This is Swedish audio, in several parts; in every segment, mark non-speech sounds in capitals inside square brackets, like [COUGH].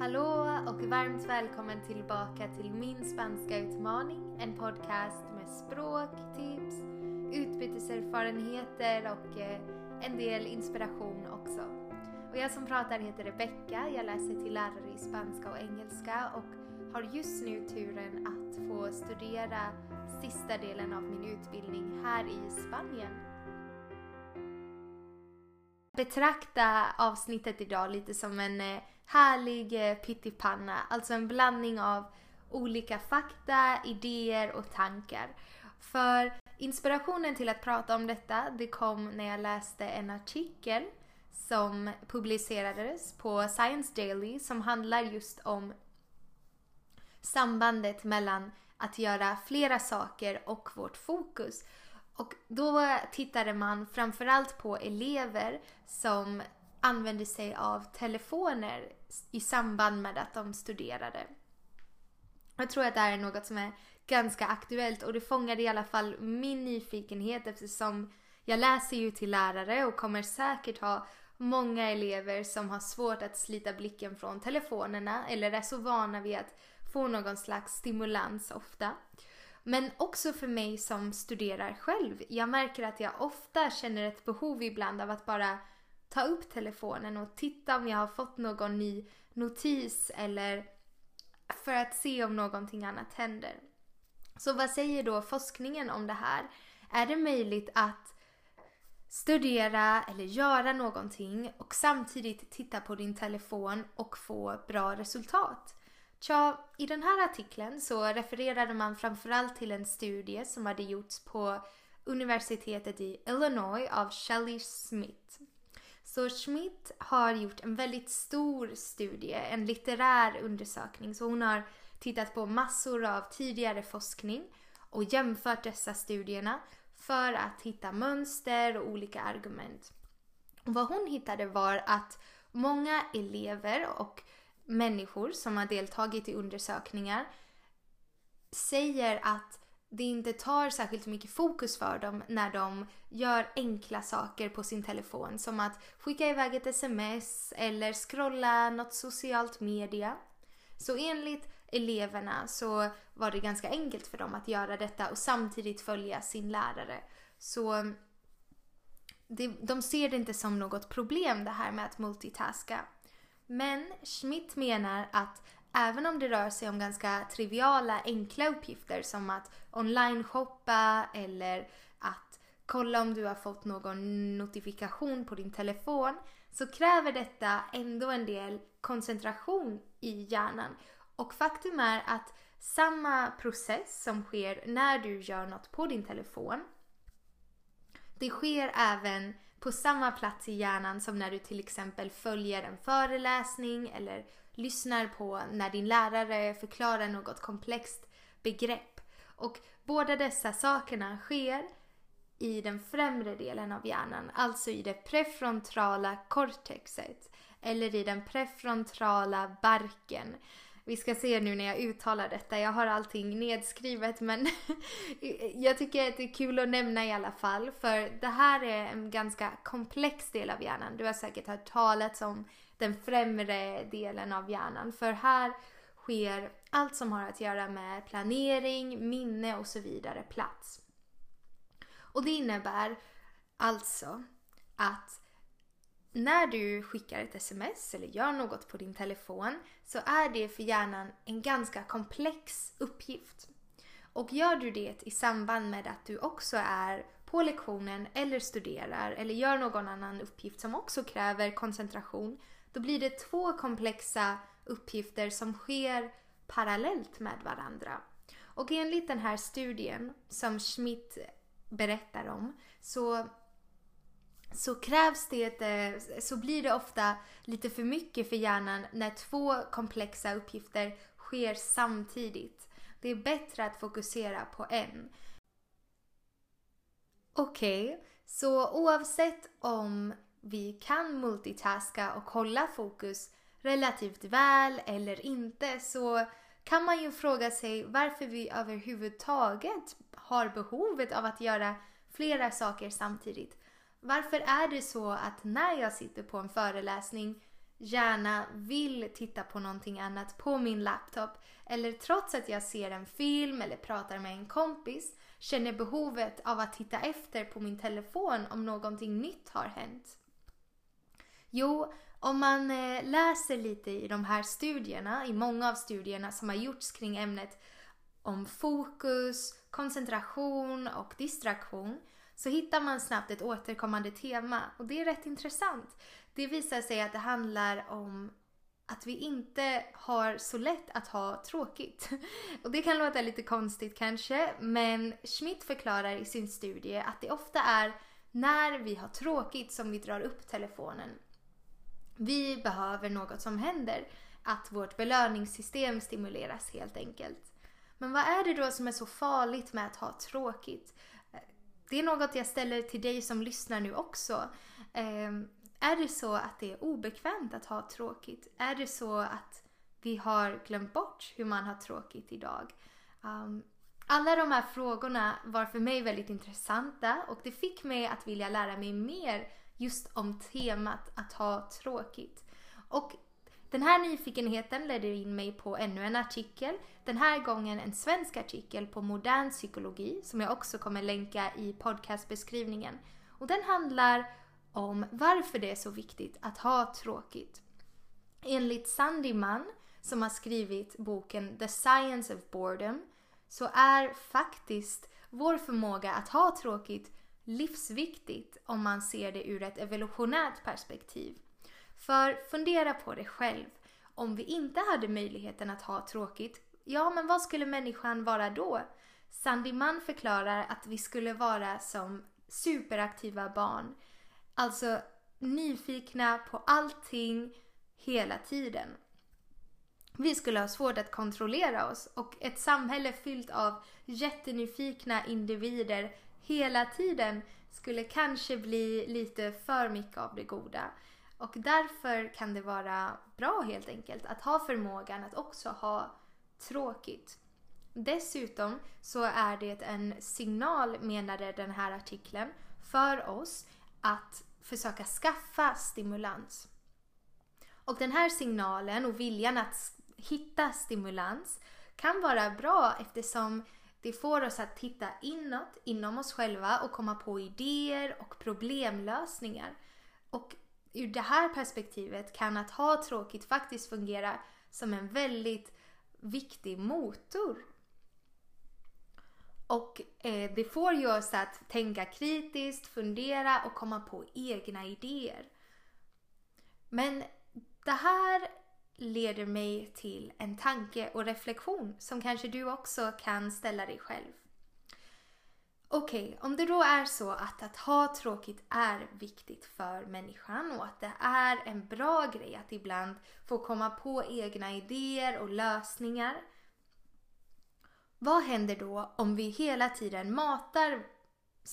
Hallå och varmt välkommen tillbaka till min spanska utmaning. En podcast med språk, tips, utbyteserfarenheter och eh, en del inspiration också. Och jag som pratar heter Rebecca. Jag läser till lärare i spanska och engelska och har just nu turen att få studera sista delen av min utbildning här i Spanien. Betrakta avsnittet idag lite som en eh, härlig eh, pyttipanna, alltså en blandning av olika fakta, idéer och tankar. För inspirationen till att prata om detta, det kom när jag läste en artikel som publicerades på Science Daily som handlar just om sambandet mellan att göra flera saker och vårt fokus. Och då tittade man framförallt på elever som använde sig av telefoner i samband med att de studerade. Jag tror att det här är något som är ganska aktuellt och det fångade i alla fall min nyfikenhet eftersom jag läser ju till lärare och kommer säkert ha många elever som har svårt att slita blicken från telefonerna eller är så vana vid att få någon slags stimulans ofta. Men också för mig som studerar själv. Jag märker att jag ofta känner ett behov ibland av att bara ta upp telefonen och titta om jag har fått någon ny notis eller för att se om någonting annat händer. Så vad säger då forskningen om det här? Är det möjligt att studera eller göra någonting och samtidigt titta på din telefon och få bra resultat? Tja, i den här artikeln så refererade man framförallt till en studie som hade gjorts på universitetet i Illinois av Shelley Smith. Så Schmidt har gjort en väldigt stor studie, en litterär undersökning. Så hon har tittat på massor av tidigare forskning och jämfört dessa studierna för att hitta mönster och olika argument. Och vad hon hittade var att många elever och människor som har deltagit i undersökningar säger att det inte tar särskilt mycket fokus för dem när de gör enkla saker på sin telefon som att skicka iväg ett sms eller scrolla något socialt media. Så enligt eleverna så var det ganska enkelt för dem att göra detta och samtidigt följa sin lärare. Så det, de ser det inte som något problem det här med att multitaska. Men Schmidt menar att även om det rör sig om ganska triviala, enkla uppgifter som att online-shoppa eller att kolla om du har fått någon notifikation på din telefon så kräver detta ändå en del koncentration i hjärnan. Och faktum är att samma process som sker när du gör något på din telefon det sker även på samma plats i hjärnan som när du till exempel följer en föreläsning eller lyssnar på när din lärare förklarar något komplext begrepp. Och båda dessa sakerna sker i den främre delen av hjärnan, alltså i det prefrontala cortexet eller i den prefrontala barken. Vi ska se nu när jag uttalar detta. Jag har allting nedskrivet men [LAUGHS] jag tycker att det är kul att nämna i alla fall för det här är en ganska komplex del av hjärnan. Du har säkert hört talas om den främre delen av hjärnan för här sker allt som har att göra med planering, minne och så vidare plats. Och det innebär alltså att när du skickar ett sms eller gör något på din telefon så är det för hjärnan en ganska komplex uppgift. Och gör du det i samband med att du också är på lektionen eller studerar eller gör någon annan uppgift som också kräver koncentration då blir det två komplexa uppgifter som sker parallellt med varandra. Och enligt den här studien som Schmidt berättar om så så krävs det, eh, så blir det ofta lite för mycket för hjärnan när två komplexa uppgifter sker samtidigt. Det är bättre att fokusera på en. Okej, okay, så oavsett om vi kan multitaska och hålla fokus relativt väl eller inte så kan man ju fråga sig varför vi överhuvudtaget har behovet av att göra flera saker samtidigt. Varför är det så att när jag sitter på en föreläsning gärna vill titta på någonting annat på min laptop eller trots att jag ser en film eller pratar med en kompis känner behovet av att titta efter på min telefon om någonting nytt har hänt? Jo, om man eh, läser lite i de här studierna, i många av studierna som har gjorts kring ämnet om fokus, koncentration och distraktion så hittar man snabbt ett återkommande tema och det är rätt intressant. Det visar sig att det handlar om att vi inte har så lätt att ha tråkigt. [LAUGHS] Och det kan låta lite konstigt kanske, men Schmidt förklarar i sin studie att det ofta är när vi har tråkigt som vi drar upp telefonen. Vi behöver något som händer, att vårt belöningssystem stimuleras helt enkelt. Men vad är det då som är så farligt med att ha tråkigt? Det är något jag ställer till dig som lyssnar nu också. Ehm, är det så att det är obekvämt att ha tråkigt? Är det så att vi har glömt bort hur man har tråkigt idag? Um, alla de här frågorna var för mig väldigt intressanta och det fick mig att vilja lära mig mer just om temat att ha tråkigt. Och den här nyfikenheten ledde in mig på ännu en artikel. Den här gången en svensk artikel på modern psykologi som jag också kommer länka i podcastbeskrivningen. Och den handlar om varför det är så viktigt att ha tråkigt. Enligt Sandy Mann, som har skrivit boken The Science of Boredom, så är faktiskt vår förmåga att ha tråkigt livsviktigt om man ser det ur ett evolutionärt perspektiv. För fundera på det själv. Om vi inte hade möjligheten att ha tråkigt, ja men vad skulle människan vara då? Sandy förklarar att vi skulle vara som superaktiva barn Alltså nyfikna på allting hela tiden. Vi skulle ha svårt att kontrollera oss och ett samhälle fyllt av jättenyfikna individer hela tiden skulle kanske bli lite för mycket av det goda. Och därför kan det vara bra helt enkelt att ha förmågan att också ha tråkigt. Dessutom så är det en signal, menade den här artikeln, för oss att försöka skaffa stimulans. Och den här signalen och viljan att hitta stimulans kan vara bra eftersom det får oss att titta inåt, inom oss själva och komma på idéer och problemlösningar. Och ur det här perspektivet kan att ha tråkigt faktiskt fungera som en väldigt viktig motor och eh, det får ju oss att tänka kritiskt, fundera och komma på egna idéer. Men det här leder mig till en tanke och reflektion som kanske du också kan ställa dig själv. Okej, okay, om det då är så att att ha tråkigt är viktigt för människan och att det är en bra grej att ibland få komma på egna idéer och lösningar vad händer då om vi hela tiden matar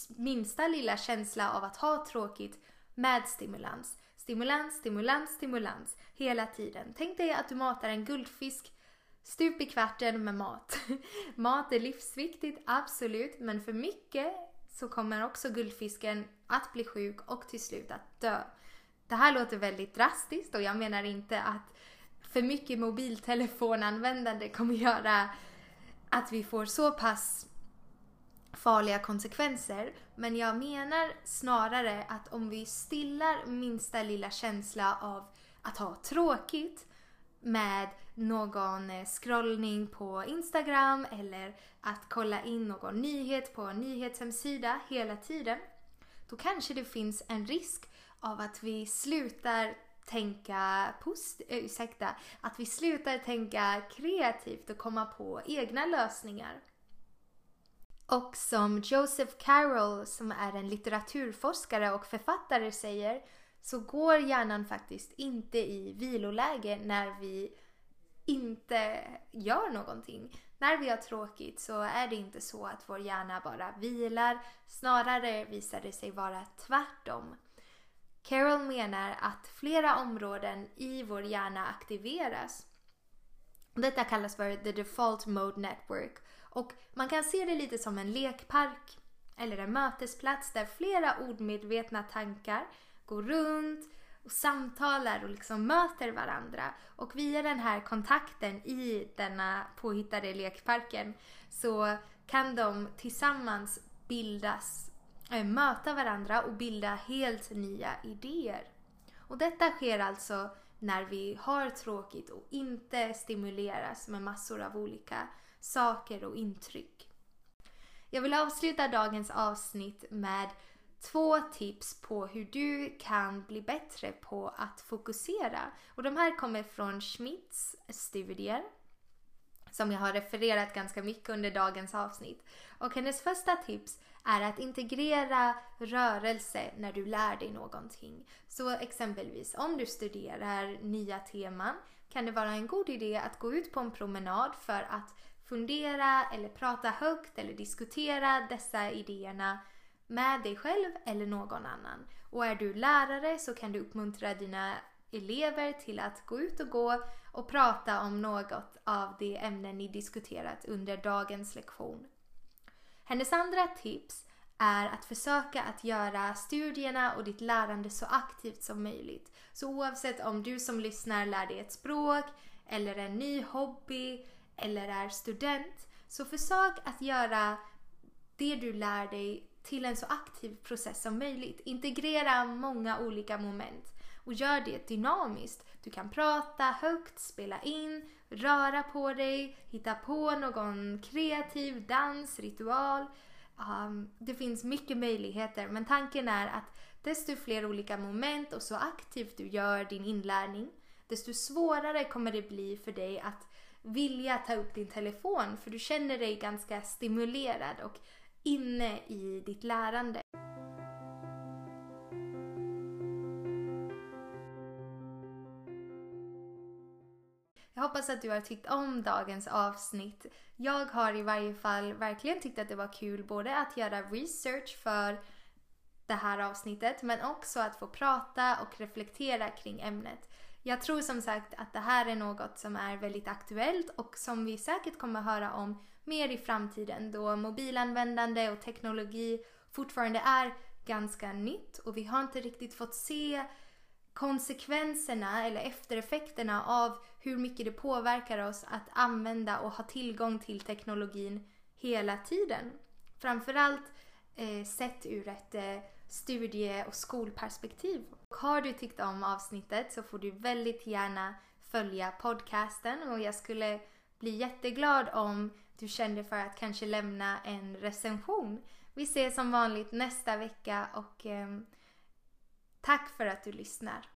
minsta lilla känsla av att ha tråkigt med stimulans? Stimulans, stimulans, stimulans hela tiden. Tänk dig att du matar en guldfisk stup i kvarten med mat. [LAUGHS] mat är livsviktigt, absolut, men för mycket så kommer också guldfisken att bli sjuk och till slut att dö. Det här låter väldigt drastiskt och jag menar inte att för mycket mobiltelefonanvändande kommer göra att vi får så pass farliga konsekvenser. Men jag menar snarare att om vi stillar minsta lilla känsla av att ha tråkigt med någon eh, scrollning på Instagram eller att kolla in någon nyhet på en nyhetshemsida hela tiden. Då kanske det finns en risk av att vi slutar tänka post, äh, ursäkta, att vi slutar tänka kreativt och komma på egna lösningar. Och som Joseph Carroll, som är en litteraturforskare och författare, säger så går hjärnan faktiskt inte i viloläge när vi inte gör någonting. När vi har tråkigt så är det inte så att vår hjärna bara vilar. Snarare visar det sig vara tvärtom. Carol menar att flera områden i vår hjärna aktiveras. Detta kallas för the default mode network och man kan se det lite som en lekpark eller en mötesplats där flera ordmedvetna tankar går runt och samtalar och liksom möter varandra. Och via den här kontakten i denna påhittade lekparken så kan de tillsammans bildas, äh, möta varandra och bilda helt nya idéer. Och detta sker alltså när vi har tråkigt och inte stimuleras med massor av olika saker och intryck. Jag vill avsluta dagens avsnitt med två tips på hur du kan bli bättre på att fokusera. Och de här kommer från Schmidts studier som jag har refererat ganska mycket under dagens avsnitt. Och hennes första tips är att integrera rörelse när du lär dig någonting. Så exempelvis om du studerar nya teman kan det vara en god idé att gå ut på en promenad för att fundera eller prata högt eller diskutera dessa idéerna med dig själv eller någon annan. Och är du lärare så kan du uppmuntra dina elever till att gå ut och gå och prata om något av de ämnen ni diskuterat under dagens lektion. Hennes andra tips är att försöka att göra studierna och ditt lärande så aktivt som möjligt. Så oavsett om du som lyssnar lär dig ett språk eller en ny hobby eller är student så försök att göra det du lär dig till en så aktiv process som möjligt. Integrera många olika moment och gör det dynamiskt. Du kan prata högt, spela in, röra på dig, hitta på någon kreativ dans, ritual. Um, det finns mycket möjligheter men tanken är att desto fler olika moment och så aktivt du gör din inlärning desto svårare kommer det bli för dig att vilja ta upp din telefon för du känner dig ganska stimulerad och inne i ditt lärande. Jag hoppas att du har tyckt om dagens avsnitt. Jag har i varje fall verkligen tyckt att det var kul både att göra research för det här avsnittet men också att få prata och reflektera kring ämnet. Jag tror som sagt att det här är något som är väldigt aktuellt och som vi säkert kommer höra om mer i framtiden då mobilanvändande och teknologi fortfarande är ganska nytt och vi har inte riktigt fått se konsekvenserna eller eftereffekterna av hur mycket det påverkar oss att använda och ha tillgång till teknologin hela tiden. Framförallt eh, sett ur ett eh, studie och skolperspektiv. Och har du tyckt om avsnittet så får du väldigt gärna följa podcasten och jag skulle bli jätteglad om du kände för att kanske lämna en recension. Vi ses som vanligt nästa vecka och eh, tack för att du lyssnar.